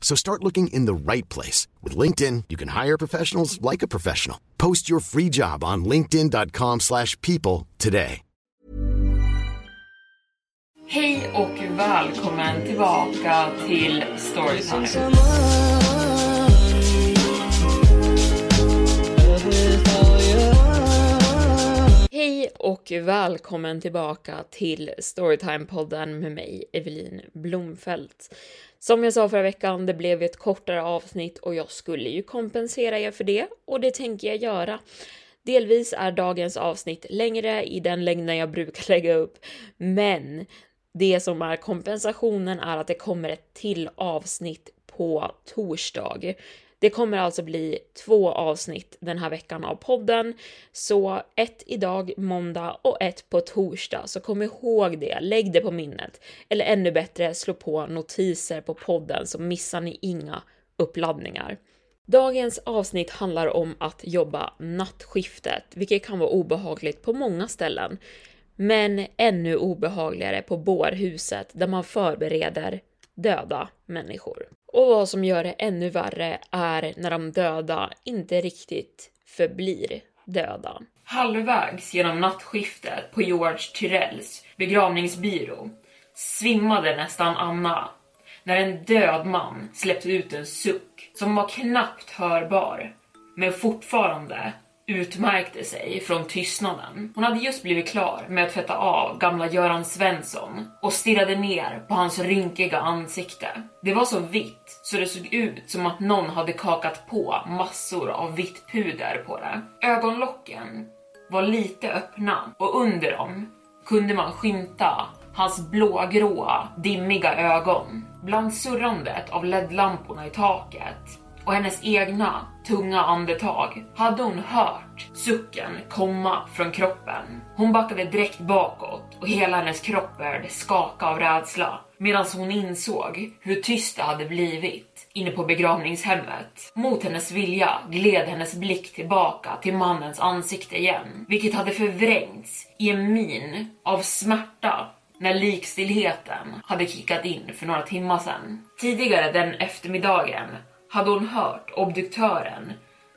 So start looking in the right place. With LinkedIn, you can hire professionals like a professional. Post your free job on linkedin.com slash people today. Hej och välkommen tillbaka till Storytime. Hej och välkommen tillbaka till Storytime-podden med mig, Evelin Blomfelt. Som jag sa förra veckan, det blev ett kortare avsnitt och jag skulle ju kompensera er för det och det tänker jag göra. Delvis är dagens avsnitt längre i den längden jag brukar lägga upp, men det som är kompensationen är att det kommer ett till avsnitt på torsdag. Det kommer alltså bli två avsnitt den här veckan av podden, så ett idag måndag och ett på torsdag. Så kom ihåg det, lägg det på minnet. Eller ännu bättre, slå på notiser på podden så missar ni inga uppladdningar. Dagens avsnitt handlar om att jobba nattskiftet, vilket kan vara obehagligt på många ställen. Men ännu obehagligare på bårhuset där man förbereder döda människor. Och vad som gör det ännu värre är när de döda inte riktigt förblir döda. Halvvägs genom nattskiftet på George Tyrells begravningsbyrå svimmade nästan Anna när en död man släppte ut en suck som var knappt hörbar, men fortfarande utmärkte sig från tystnaden. Hon hade just blivit klar med att tvätta av gamla Göran Svensson och stirrade ner på hans rynkiga ansikte. Det var så vitt så det såg ut som att någon hade kakat på massor av vitt puder på det. Ögonlocken var lite öppna och under dem kunde man skymta hans blågråa, dimmiga ögon. Bland surrandet av ledlamporna i taket och hennes egna tunga andetag hade hon hört sucken komma från kroppen. Hon backade direkt bakåt och hela hennes kropp började skaka av rädsla medan hon insåg hur tyst det hade blivit inne på begravningshemmet. Mot hennes vilja gled hennes blick tillbaka till mannens ansikte igen, vilket hade förvrängts i en min av smärta när likstillheten hade kickat in för några timmar sedan. Tidigare den eftermiddagen hade hon hört obduktören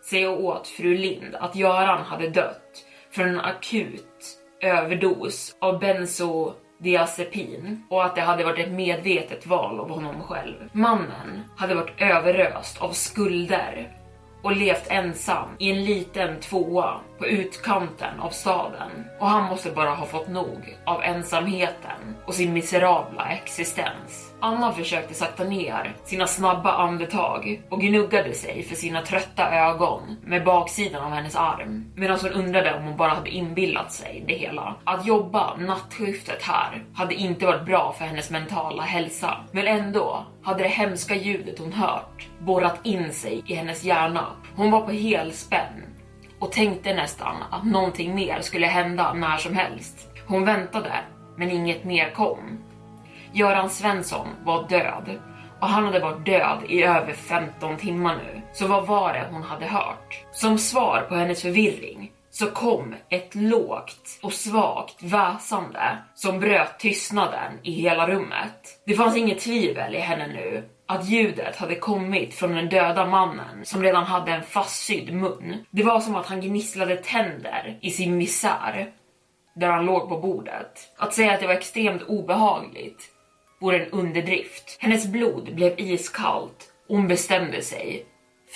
säga åt fru Lind att Göran hade dött från en akut överdos av bensodiazepin och att det hade varit ett medvetet val av honom själv. Mannen hade varit överöst av skulder och levt ensam i en liten tvåa på utkanten av staden och han måste bara ha fått nog av ensamheten och sin miserabla existens. Anna försökte sakta ner sina snabba andetag och gnuggade sig för sina trötta ögon med baksidan av hennes arm medan hon undrade om hon bara hade inbillat sig det hela. Att jobba nattskiftet här hade inte varit bra för hennes mentala hälsa, men ändå hade det hemska ljudet hon hört borrat in sig i hennes hjärna. Hon var på helspänn och tänkte nästan att någonting mer skulle hända när som helst. Hon väntade, men inget mer kom. Göran Svensson var död och han hade varit död i över 15 timmar nu. Så vad var det hon hade hört? Som svar på hennes förvirring så kom ett lågt och svagt väsande som bröt tystnaden i hela rummet. Det fanns inget tvivel i henne nu att ljudet hade kommit från den döda mannen som redan hade en fastsydd mun. Det var som att han gnisslade tänder i sin misär där han låg på bordet. Att säga att det var extremt obehagligt vore en underdrift. Hennes blod blev iskallt och hon bestämde sig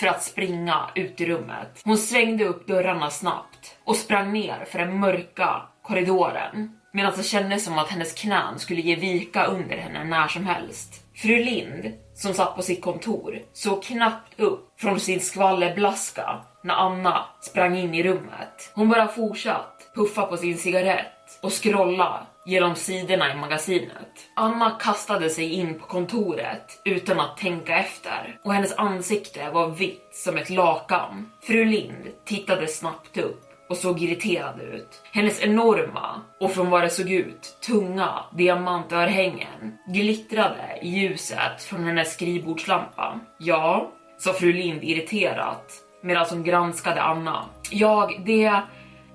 för att springa ut i rummet. Hon svängde upp dörrarna snabbt och sprang ner för den mörka korridoren medan det kändes som att hennes knän skulle ge vika under henne när som helst. Fru Lind, som satt på sitt kontor, såg knappt upp från sin skvallerblaska när Anna sprang in i rummet. Hon bara fortsatt puffa på sin cigarett och scrolla genom sidorna i magasinet. Anna kastade sig in på kontoret utan att tänka efter och hennes ansikte var vitt som ett lakan. Fru Lind tittade snabbt upp och såg irriterad ut. Hennes enorma, och från vad det såg ut, tunga diamantörhängen glittrade i ljuset från hennes skrivbordslampa. Ja, sa fru Lind irriterat medan hon granskade Anna. Jag, det,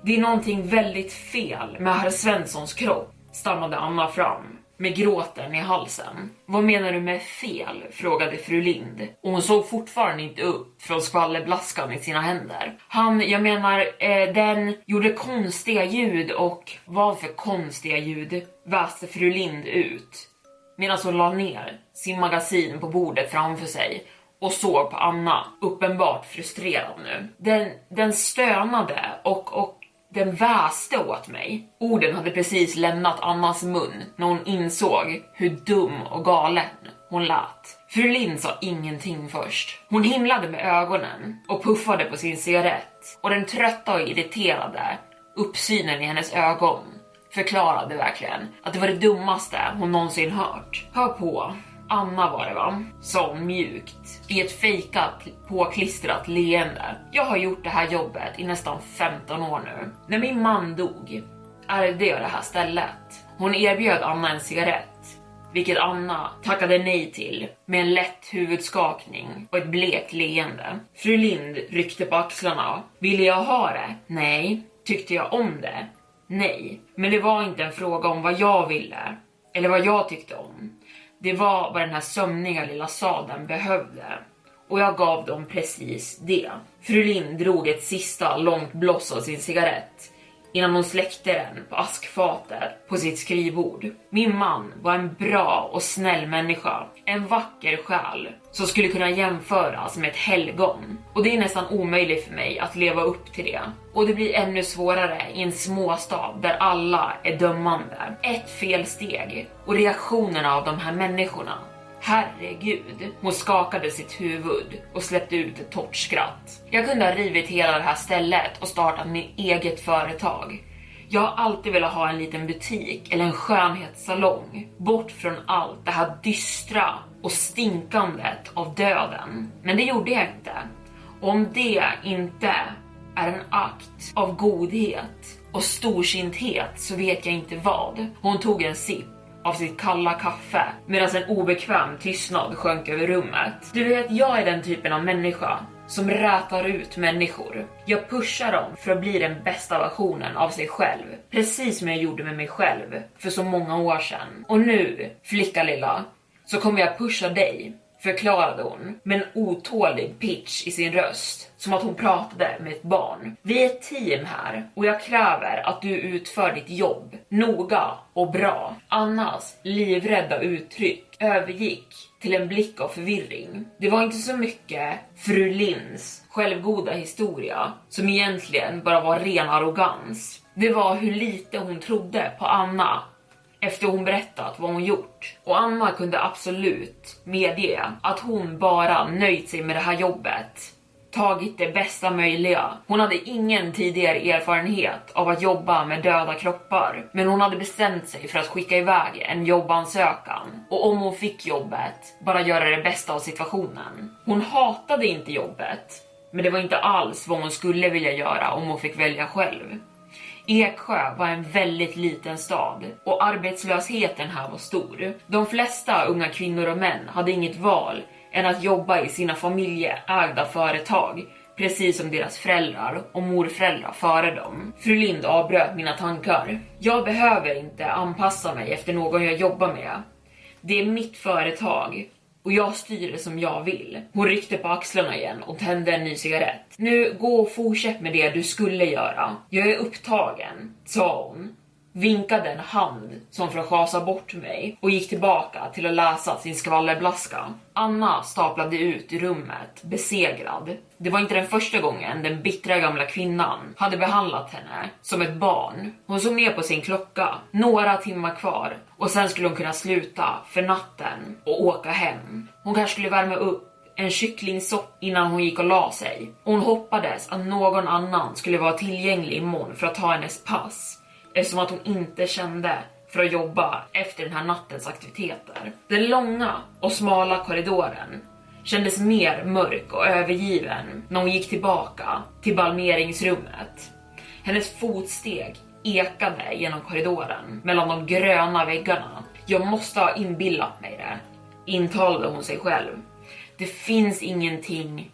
det är någonting väldigt fel med herr Svenssons kropp, stammade Anna fram med gråten i halsen. Vad menar du med fel? frågade fru Lind och hon såg fortfarande inte upp från skvallerblaskan i sina händer. Han, jag menar, eh, den gjorde konstiga ljud och vad för konstiga ljud? väste fru Lind ut medan hon la ner sin magasin på bordet framför sig och såg på Anna, uppenbart frustrerad nu. Den, den stönade och, och den väste åt mig. Orden hade precis lämnat Annas mun när hon insåg hur dum och galen hon lät. Fru Lind sa ingenting först. Hon himlade med ögonen och puffade på sin cigarett och den trötta och irriterade uppsynen i hennes ögon förklarade verkligen att det var det dummaste hon någonsin hört. Hör på, Anna var det va? Sa hon mjukt i ett fejkat påklistrat leende. Jag har gjort det här jobbet i nästan 15 år nu. När min man dog ärvde jag det här stället. Hon erbjöd Anna en cigarett, vilket Anna tackade nej till med en lätt huvudskakning och ett blekt leende. Fru Lind ryckte på axlarna. Ville jag ha det? Nej. Tyckte jag om det? Nej. Men det var inte en fråga om vad jag ville eller vad jag tyckte om. Det var vad den här sömniga lilla sadeln behövde. Och jag gav dem precis det. Fru Lind drog ett sista långt bloss av sin cigarett innan hon släckte den på askfatet på sitt skrivbord. Min man var en bra och snäll människa, en vacker själ som skulle kunna jämföras med ett helgon. Och det är nästan omöjligt för mig att leva upp till det. Och det blir ännu svårare i en småstad där alla är dömande. Ett felsteg och reaktionerna av de här människorna Herregud. Hon skakade sitt huvud och släppte ut ett torrt skratt. Jag kunde ha rivit hela det här stället och startat mitt eget företag. Jag har alltid velat ha en liten butik eller en skönhetssalong. Bort från allt det här dystra och stinkandet av döden. Men det gjorde jag inte. Och om det inte är en akt av godhet och storsinthet så vet jag inte vad. Hon tog en sipp av sitt kalla kaffe medan en obekväm tystnad sjönk över rummet. Du vet, jag är den typen av människa som rätar ut människor. Jag pushar dem för att bli den bästa versionen av sig själv. Precis som jag gjorde med mig själv för så många år sedan. Och nu, flicka lilla, så kommer jag pusha dig förklarade hon med en otålig pitch i sin röst, som att hon pratade med ett barn. Vi är ett team här och jag kräver att du utför ditt jobb noga och bra. Annas livrädda uttryck övergick till en blick av förvirring. Det var inte så mycket fru Linds självgoda historia som egentligen bara var ren arrogans. Det var hur lite hon trodde på Anna efter hon berättat vad hon gjort. Och Anna kunde absolut medge att hon bara nöjt sig med det här jobbet tagit det bästa möjliga. Hon hade ingen tidigare erfarenhet av att jobba med döda kroppar, men hon hade bestämt sig för att skicka iväg en jobbansökan och om hon fick jobbet, bara göra det bästa av situationen. Hon hatade inte jobbet, men det var inte alls vad hon skulle vilja göra om hon fick välja själv. Eksjö var en väldigt liten stad och arbetslösheten här var stor. De flesta unga kvinnor och män hade inget val än att jobba i sina familjeägda företag precis som deras föräldrar och morföräldrar före dem. Fru Lind avbröt mina tankar. Jag behöver inte anpassa mig efter någon jag jobbar med. Det är mitt företag och jag styr det som jag vill. Hon ryckte på axlarna igen och tände en ny cigarett. Nu gå och fortsätt med det du skulle göra. Jag är upptagen, sa hon vinkade en hand som för att schasa bort mig och gick tillbaka till att läsa sin skvallerblaska. Anna staplade ut i rummet, besegrad. Det var inte den första gången den bittra gamla kvinnan hade behandlat henne som ett barn. Hon såg ner på sin klocka, några timmar kvar och sen skulle hon kunna sluta för natten och åka hem. Hon kanske skulle värma upp en kycklingsoppa innan hon gick och la sig. Hon hoppades att någon annan skulle vara tillgänglig imorgon för att ta hennes pass eftersom att hon inte kände för att jobba efter den här nattens aktiviteter. Den långa och smala korridoren kändes mer mörk och övergiven när hon gick tillbaka till balmeringsrummet. Hennes fotsteg ekade genom korridoren mellan de gröna väggarna. Jag måste ha inbillat mig det, intalade hon sig själv. Det finns ingenting.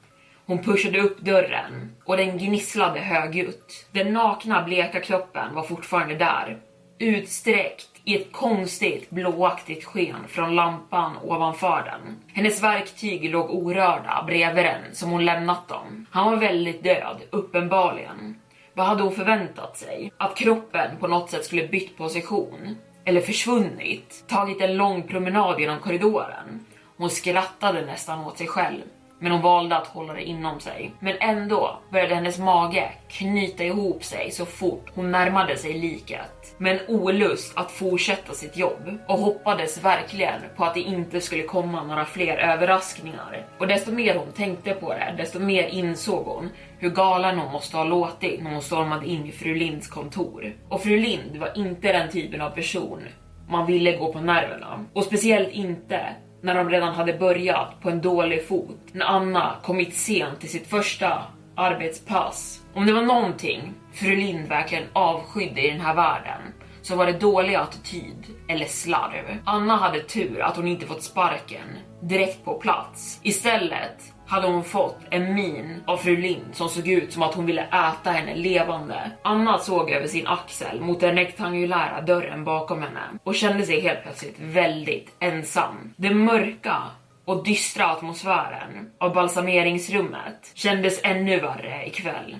Hon pushade upp dörren och den gnisslade högljutt. Den nakna bleka kroppen var fortfarande där, utsträckt i ett konstigt blåaktigt sken från lampan ovanför den. Hennes verktyg låg orörda bredvid den som hon lämnat dem. Han var väldigt död, uppenbarligen. Vad hade hon förväntat sig? Att kroppen på något sätt skulle bytt position? Eller försvunnit? Tagit en lång promenad genom korridoren? Hon skrattade nästan åt sig själv men hon valde att hålla det inom sig. Men ändå började hennes mage knyta ihop sig så fort hon närmade sig liket. Med en olust att fortsätta sitt jobb och hoppades verkligen på att det inte skulle komma några fler överraskningar. Och desto mer hon tänkte på det, desto mer insåg hon hur galen hon måste ha låtit när hon stormade in i fru Linds kontor. Och fru Lind var inte den typen av person man ville gå på nerverna. Och speciellt inte när de redan hade börjat på en dålig fot. När Anna kommit sent till sitt första arbetspass. Om det var någonting fru Lind verkligen avskydde i den här världen så var det dålig attityd eller slarv. Anna hade tur att hon inte fått sparken direkt på plats. Istället hade hon fått en min av fru Lind som såg ut som att hon ville äta henne levande. Anna såg över sin axel mot den rektangulära dörren bakom henne och kände sig helt plötsligt väldigt ensam. Det mörka och dystra atmosfären av balsameringsrummet kändes ännu värre ikväll.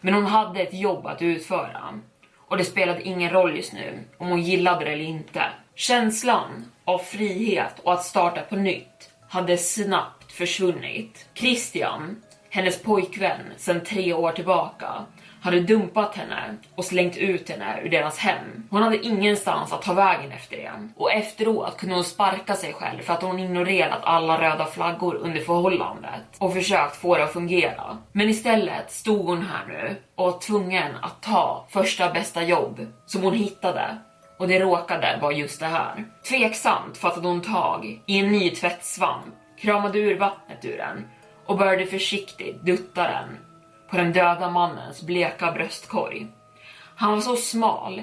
Men hon hade ett jobb att utföra och det spelade ingen roll just nu om hon gillade det eller inte. Känslan av frihet och att starta på nytt hade snabbt försvunnit. Christian, hennes pojkvän sedan tre år tillbaka, hade dumpat henne och slängt ut henne ur deras hem. Hon hade ingenstans att ta vägen efter det. Och efteråt kunde hon sparka sig själv för att hon ignorerat alla röda flaggor under förhållandet och försökt få det att fungera. Men istället stod hon här nu och var tvungen att ta första bästa jobb som hon hittade och det råkade vara just det här. Tveksamt fattade hon tag i en ny tvättsvamp kramade ur vattnet ur den och började försiktigt dutta den på den döda mannens bleka bröstkorg. Han var så smal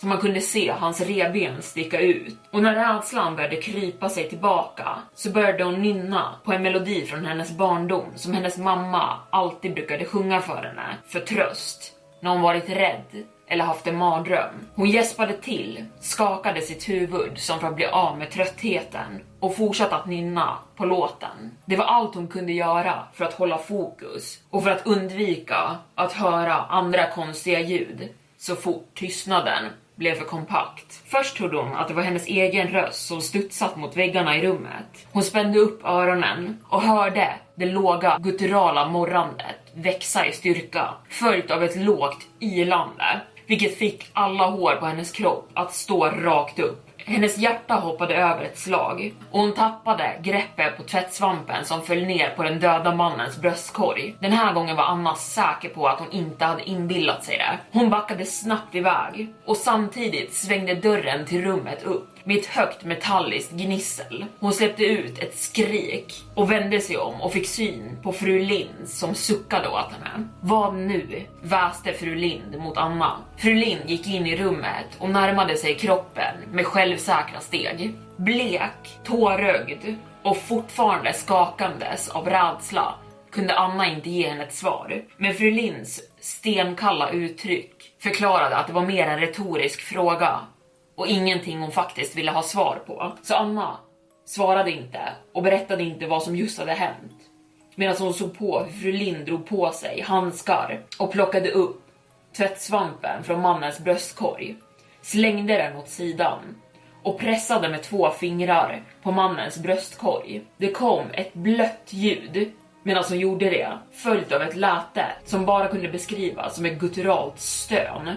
så man kunde se hans revben sticka ut och när rädslan började krypa sig tillbaka så började hon nynna på en melodi från hennes barndom som hennes mamma alltid brukade sjunga för henne för tröst när hon varit rädd eller haft en mardröm. Hon gäspade till, skakade sitt huvud som för att bli av med tröttheten och fortsatte att nynna på låten. Det var allt hon kunde göra för att hålla fokus och för att undvika att höra andra konstiga ljud så fort tystnaden blev för kompakt. Först trodde hon att det var hennes egen röst som studsat mot väggarna i rummet. Hon spände upp öronen och hörde det låga gutturala morrandet växa i styrka, följt av ett lågt ylande vilket fick alla hår på hennes kropp att stå rakt upp. Hennes hjärta hoppade över ett slag och hon tappade greppet på tvättsvampen som föll ner på den döda mannens bröstkorg. Den här gången var Anna säker på att hon inte hade inbillat sig det. Hon backade snabbt iväg och samtidigt svängde dörren till rummet upp med ett högt metalliskt gnissel. Hon släppte ut ett skrik och vände sig om och fick syn på fru Lind som suckade åt henne. Vad nu? väste fru Lind mot Anna. Fru Lind gick in i rummet och närmade sig kroppen med självsäkra steg. Blek, tårögd och fortfarande skakandes av rädsla kunde Anna inte ge henne ett svar. Men fru Linds stenkalla uttryck förklarade att det var mer en retorisk fråga och ingenting hon faktiskt ville ha svar på. Så Anna svarade inte och berättade inte vad som just hade hänt. Medan hon såg på hur fru Lind drog på sig handskar och plockade upp tvättsvampen från mannens bröstkorg. slängde den åt sidan och pressade med två fingrar på mannens bröstkorg. Det kom ett blött ljud medan hon gjorde det, följt av ett läte som bara kunde beskrivas som ett gutturalt stön,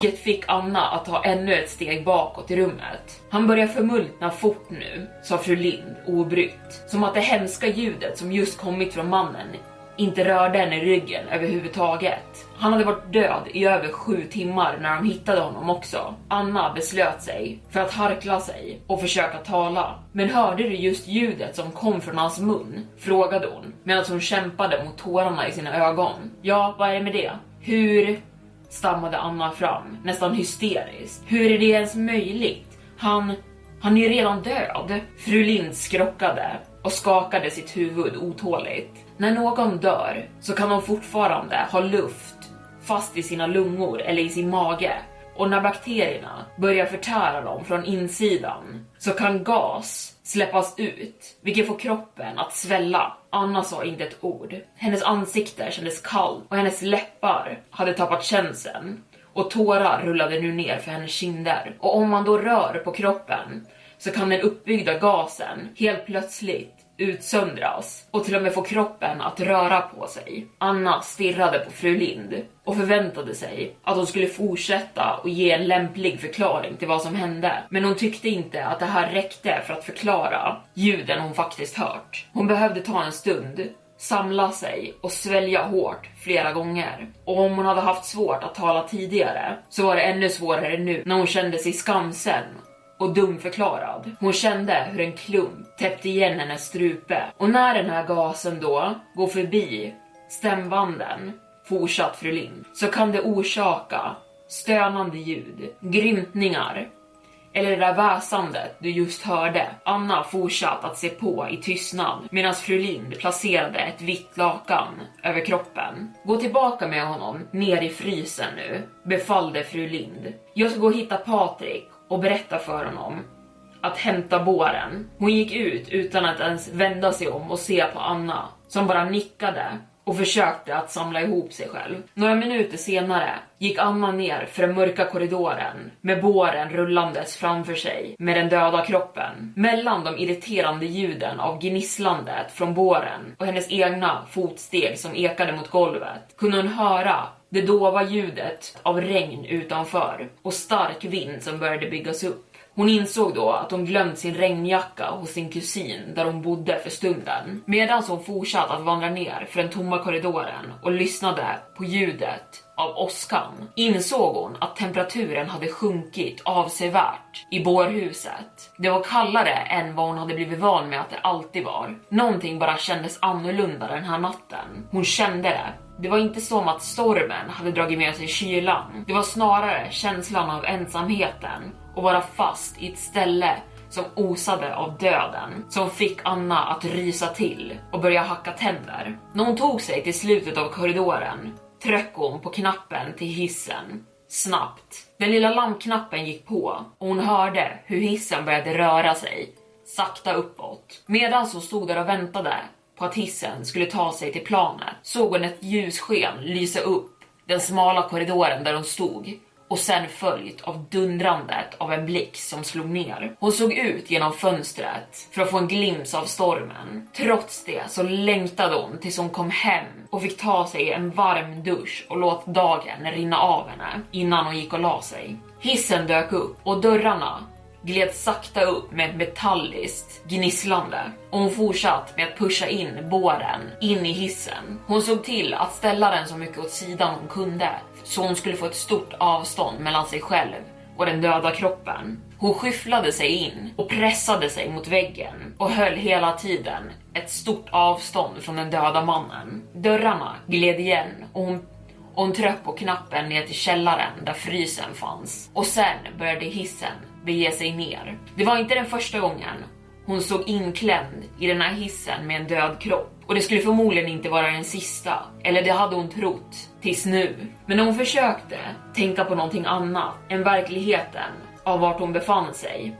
Vilket fick Anna att ta ännu ett steg bakåt i rummet. Han börjar förmultna fort nu, sa fru Lind obrytt. Som att det hemska ljudet som just kommit från mannen inte rörde henne i ryggen överhuvudtaget. Han hade varit död i över sju timmar när de hittade honom också. Anna beslöt sig för att harkla sig och försöka tala. Men hörde du just ljudet som kom från hans mun? Frågade hon medan hon kämpade mot tårarna i sina ögon. Ja, vad är det med det? Hur stammade Anna fram, nästan hysteriskt. Hur är det ens möjligt? Han, han är ju redan död. Fru Lind skrockade och skakade sitt huvud otåligt. När någon dör så kan de fortfarande ha luft fast i sina lungor eller i sin mage. Och när bakterierna börjar förtära dem från insidan så kan gas släppas ut, vilket får kroppen att svälla. Anna sa inte ett ord. Hennes ansikte kändes kallt och hennes läppar hade tappat känseln och tårar rullade nu ner för hennes kinder. Och om man då rör på kroppen så kan den uppbyggda gasen helt plötsligt utsöndras och till och med få kroppen att röra på sig. Anna stirrade på fru Lind och förväntade sig att hon skulle fortsätta och ge en lämplig förklaring till vad som hände. Men hon tyckte inte att det här räckte för att förklara ljuden hon faktiskt hört. Hon behövde ta en stund samla sig och svälja hårt flera gånger. Och om hon hade haft svårt att tala tidigare så var det ännu svårare nu när hon kände sig skamsen och dumförklarad. Hon kände hur en klump täppte igen hennes strupe och när den här gasen då går förbi stämbanden, fortsatt fru Lind, så kan det orsaka stönande ljud, grymtningar eller det där väsandet du just hörde. Anna fortsatt att se på i tystnad medan fru Lind placerade ett vitt lakan över kroppen. Gå tillbaka med honom ner i frysen nu, befallde fru Lind. Jag ska gå och hitta Patrik och berätta för honom att hämta båren. Hon gick ut utan att ens vända sig om och se på Anna som bara nickade och försökte att samla ihop sig själv. Några minuter senare gick Anna ner för den mörka korridoren med båren rullandes framför sig med den döda kroppen. Mellan de irriterande ljuden av gnisslandet från båren och hennes egna fotsteg som ekade mot golvet kunde hon höra det dova ljudet av regn utanför och stark vind som började byggas upp. Hon insåg då att hon glömt sin regnjacka hos sin kusin där hon bodde för stunden. Medan hon fortsatte att vandra ner för den tomma korridoren och lyssnade på ljudet av åskan insåg hon att temperaturen hade sjunkit avsevärt i bårhuset. Det var kallare än vad hon hade blivit van med att det alltid var. Någonting bara kändes annorlunda den här natten. Hon kände det det var inte som att stormen hade dragit med sig kylan. Det var snarare känslan av ensamheten och vara fast i ett ställe som osade av döden som fick Anna att rysa till och börja hacka tänder. När hon tog sig till slutet av korridoren tryckte hon på knappen till hissen snabbt. Den lilla lampknappen gick på och hon hörde hur hissen började röra sig sakta uppåt. Medan hon stod där och väntade på att hissen skulle ta sig till planet såg hon ett ljussken lysa upp den smala korridoren där hon stod och sen följt av dundrandet av en blick som slog ner. Hon såg ut genom fönstret för att få en glimt av stormen. Trots det så längtade hon tills hon kom hem och fick ta sig en varm dusch och låt dagen rinna av henne innan hon gick och la sig. Hissen dök upp och dörrarna gled sakta upp med ett metalliskt gnisslande och hon fortsatte med att pusha in båren in i hissen. Hon såg till att ställa den så mycket åt sidan hon kunde så hon skulle få ett stort avstånd mellan sig själv och den döda kroppen. Hon skyfflade sig in och pressade sig mot väggen och höll hela tiden ett stort avstånd från den döda mannen. Dörrarna gled igen och hon och hon tryckte på knappen ner till källaren där frysen fanns. Och sen började hissen bege sig ner. Det var inte den första gången hon såg inklämd i den här hissen med en död kropp. Och det skulle förmodligen inte vara den sista. Eller det hade hon trott tills nu. Men när hon försökte tänka på någonting annat än verkligheten av vart hon befann sig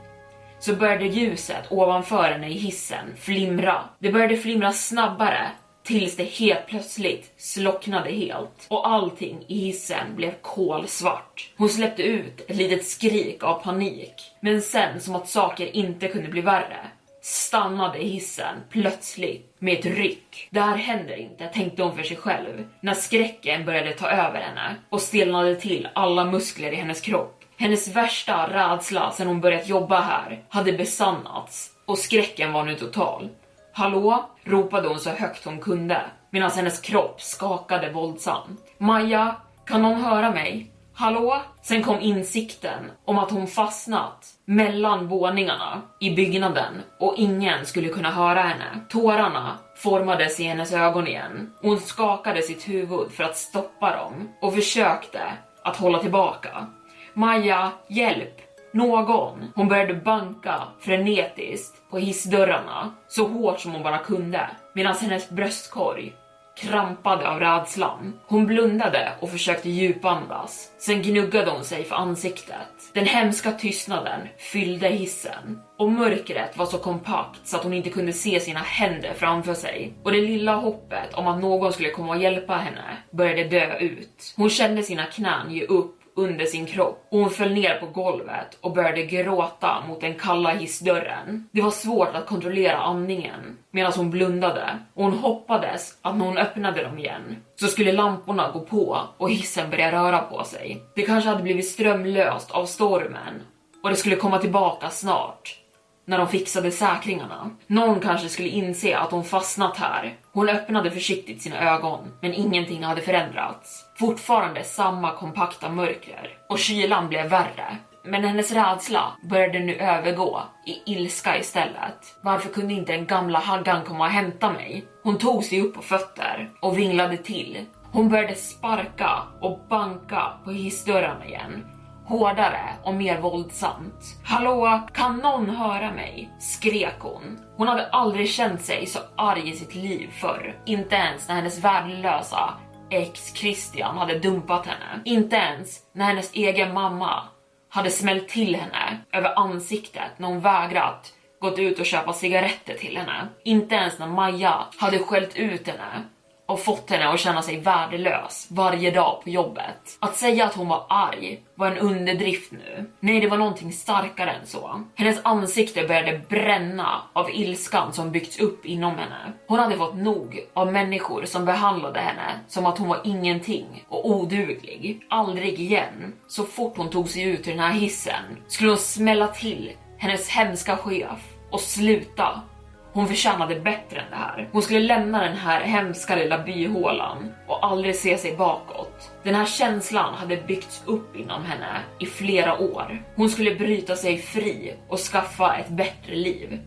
så började ljuset ovanför henne i hissen flimra. Det började flimra snabbare tills det helt plötsligt slocknade helt och allting i hissen blev kolsvart. Hon släppte ut ett litet skrik av panik, men sen som att saker inte kunde bli värre stannade hissen plötsligt med ett ryck. Det här händer inte, tänkte hon för sig själv, när skräcken började ta över henne och stelnade till alla muskler i hennes kropp. Hennes värsta rädsla sedan hon börjat jobba här hade besannats och skräcken var nu total. Hallå? ropade hon så högt hon kunde medan hennes kropp skakade våldsamt. Maja, kan någon höra mig? Hallå? Sen kom insikten om att hon fastnat mellan våningarna i byggnaden och ingen skulle kunna höra henne. Tårarna formades i hennes ögon igen. Hon skakade sitt huvud för att stoppa dem och försökte att hålla tillbaka. Maja, hjälp! Någon! Hon började banka frenetiskt på hissdörrarna så hårt som hon bara kunde medan hennes bröstkorg krampade av rädslan. Hon blundade och försökte djupandas. Sen gnuggade hon sig för ansiktet. Den hemska tystnaden fyllde hissen och mörkret var så kompakt så att hon inte kunde se sina händer framför sig. Och det lilla hoppet om att någon skulle komma och hjälpa henne började dö ut. Hon kände sina knän ge upp under sin kropp och hon föll ner på golvet och började gråta mot den kalla hissdörren. Det var svårt att kontrollera andningen medan hon blundade och hon hoppades att när hon öppnade dem igen så skulle lamporna gå på och hissen börja röra på sig. Det kanske hade blivit strömlöst av stormen och det skulle komma tillbaka snart när de fixade säkringarna. Någon kanske skulle inse att hon fastnat här. Hon öppnade försiktigt sina ögon, men ingenting hade förändrats. Fortfarande samma kompakta mörker och kylan blev värre. Men hennes rädsla började nu övergå i ilska istället. Varför kunde inte den gamla haggan komma och hämta mig? Hon tog sig upp på fötter och vinglade till. Hon började sparka och banka på hissdörrarna igen hårdare och mer våldsamt. Hallå, kan någon höra mig? skrek hon. Hon hade aldrig känt sig så arg i sitt liv förr. Inte ens när hennes värdelösa ex Christian hade dumpat henne. Inte ens när hennes egen mamma hade smält till henne över ansiktet när hon vägrat gått ut och köpa cigaretter till henne. Inte ens när Maja hade skällt ut henne och fått henne att känna sig värdelös varje dag på jobbet. Att säga att hon var arg var en underdrift nu. Nej, det var någonting starkare än så. Hennes ansikte började bränna av ilskan som byggts upp inom henne. Hon hade fått nog av människor som behandlade henne som att hon var ingenting och oduglig. Aldrig igen. Så fort hon tog sig ut ur den här hissen skulle hon smälla till hennes hemska chef och sluta hon förtjänade bättre än det här. Hon skulle lämna den här hemska lilla byhålan och aldrig se sig bakåt. Den här känslan hade byggts upp inom henne i flera år. Hon skulle bryta sig fri och skaffa ett bättre liv.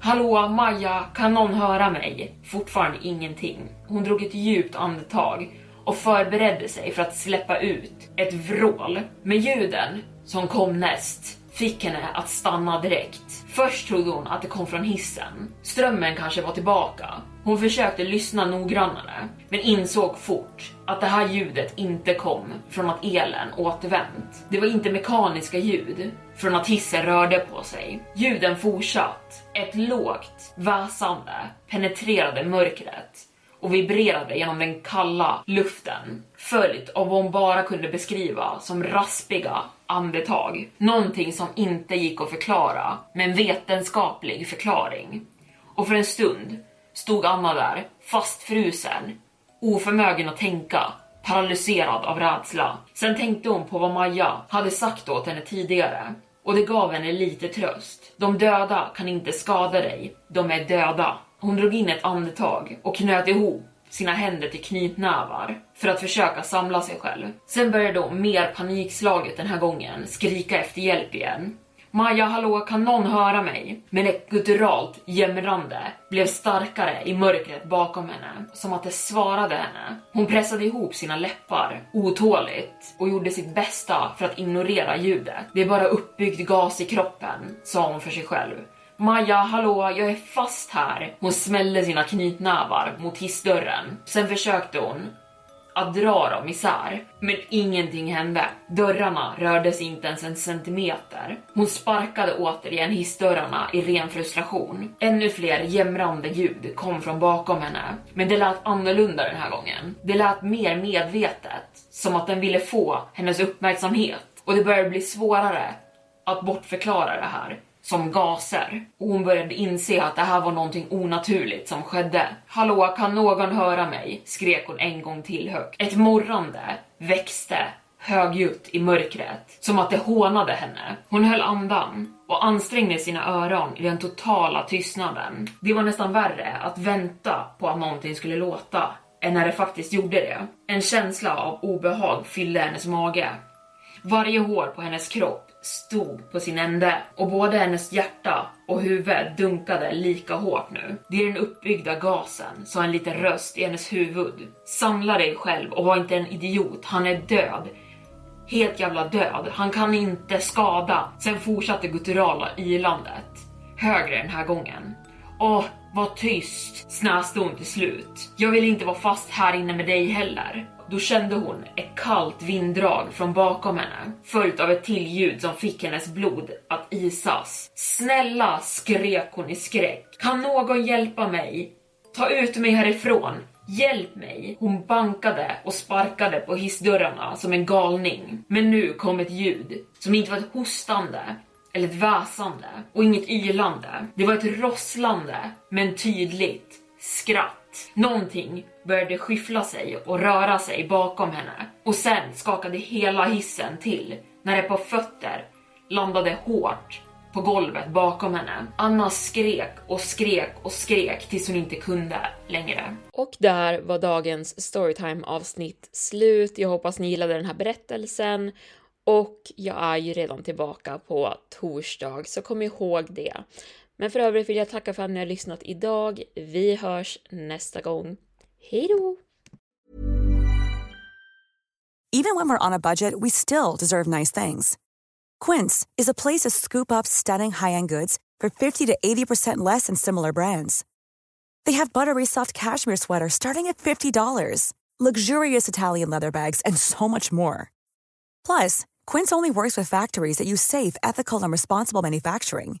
Hallå Maja, kan någon höra mig? Fortfarande ingenting. Hon drog ett djupt andetag och förberedde sig för att släppa ut ett vrål. Men ljuden som kom näst fick henne att stanna direkt. Först trodde hon att det kom från hissen. Strömmen kanske var tillbaka. Hon försökte lyssna noggrannare, men insåg fort att det här ljudet inte kom från att elen återvänt. Det var inte mekaniska ljud från att hissen rörde på sig. Ljuden fortsatt. Ett lågt väsande penetrerade mörkret och vibrerade genom den kalla luften följt av vad hon bara kunde beskriva som raspiga andetag. Någonting som inte gick att förklara med en vetenskaplig förklaring. Och för en stund stod Anna där, fastfrusen, oförmögen att tänka, paralyserad av rädsla. Sen tänkte hon på vad Maja hade sagt åt henne tidigare och det gav henne lite tröst. De döda kan inte skada dig, de är döda. Hon drog in ett andetag och knöt ihop sina händer till knytnävar för att försöka samla sig själv. Sen började hon mer panikslaget den här gången skrika efter hjälp igen. Maja, hallå, kan någon höra mig? Men ett gutturalt jämrande blev starkare i mörkret bakom henne, som att det svarade henne. Hon pressade ihop sina läppar otåligt och gjorde sitt bästa för att ignorera ljudet. Det är bara uppbyggd gas i kroppen, sa hon för sig själv. Maja, hallå, jag är fast här. Hon smällde sina knytnävar mot hissdörren. Sen försökte hon att dra dem isär, men ingenting hände. Dörrarna rörde sig inte ens en centimeter. Hon sparkade återigen hissdörrarna i ren frustration. Ännu fler jämrande ljud kom från bakom henne, men det lät annorlunda den här gången. Det lät mer medvetet, som att den ville få hennes uppmärksamhet och det började bli svårare att bortförklara det här som gaser och hon började inse att det här var någonting onaturligt som skedde. Hallå, kan någon höra mig? skrek hon en gång till högt. Ett morrande växte högljutt i mörkret, som att det hånade henne. Hon höll andan och ansträngde sina öron i den totala tystnaden. Det var nästan värre att vänta på att någonting skulle låta än när det faktiskt gjorde det. En känsla av obehag fyllde hennes mage. Varje hår på hennes kropp stod på sin ände och både hennes hjärta och huvud dunkade lika hårt nu. Det är den uppbyggda gasen, sa en liten röst i hennes huvud. Samla dig själv och var inte en idiot, han är död. Helt jävla död, han kan inte skada. Sen fortsatte gutturala ylandet. Högre den här gången. Åh, var tyst, snäste hon till slut. Jag vill inte vara fast här inne med dig heller. Då kände hon ett kallt vinddrag från bakom henne, följt av ett till ljud som fick hennes blod att isas. Snälla, skrek hon i skräck. Kan någon hjälpa mig? Ta ut mig härifrån. Hjälp mig! Hon bankade och sparkade på hissdörrarna som en galning. Men nu kom ett ljud som inte var ett hostande eller ett väsande och inget ylande. Det var ett rosslande, men tydligt skratt. Någonting började skyffla sig och röra sig bakom henne och sen skakade hela hissen till när ett par fötter landade hårt på golvet bakom henne. Anna skrek och skrek och skrek tills hon inte kunde längre. Och där var dagens storytime avsnitt slut. Jag hoppas ni gillade den här berättelsen och jag är ju redan tillbaka på torsdag, så kom ihåg det. Men för övrigt vill jag tacka för att ni har lyssnat idag. Vi hörs nästa gång. Hej då! Even when we're on a budget we still deserve nice things. Quince is a place to scoop up stunning high-end goods for 50 to 80% less than similar brands. They have buttery soft cashmere sweaters starting at $50, luxurious Italian leather bags, and so much more. Plus, Quince only works with factories that use safe, ethical, and responsible manufacturing.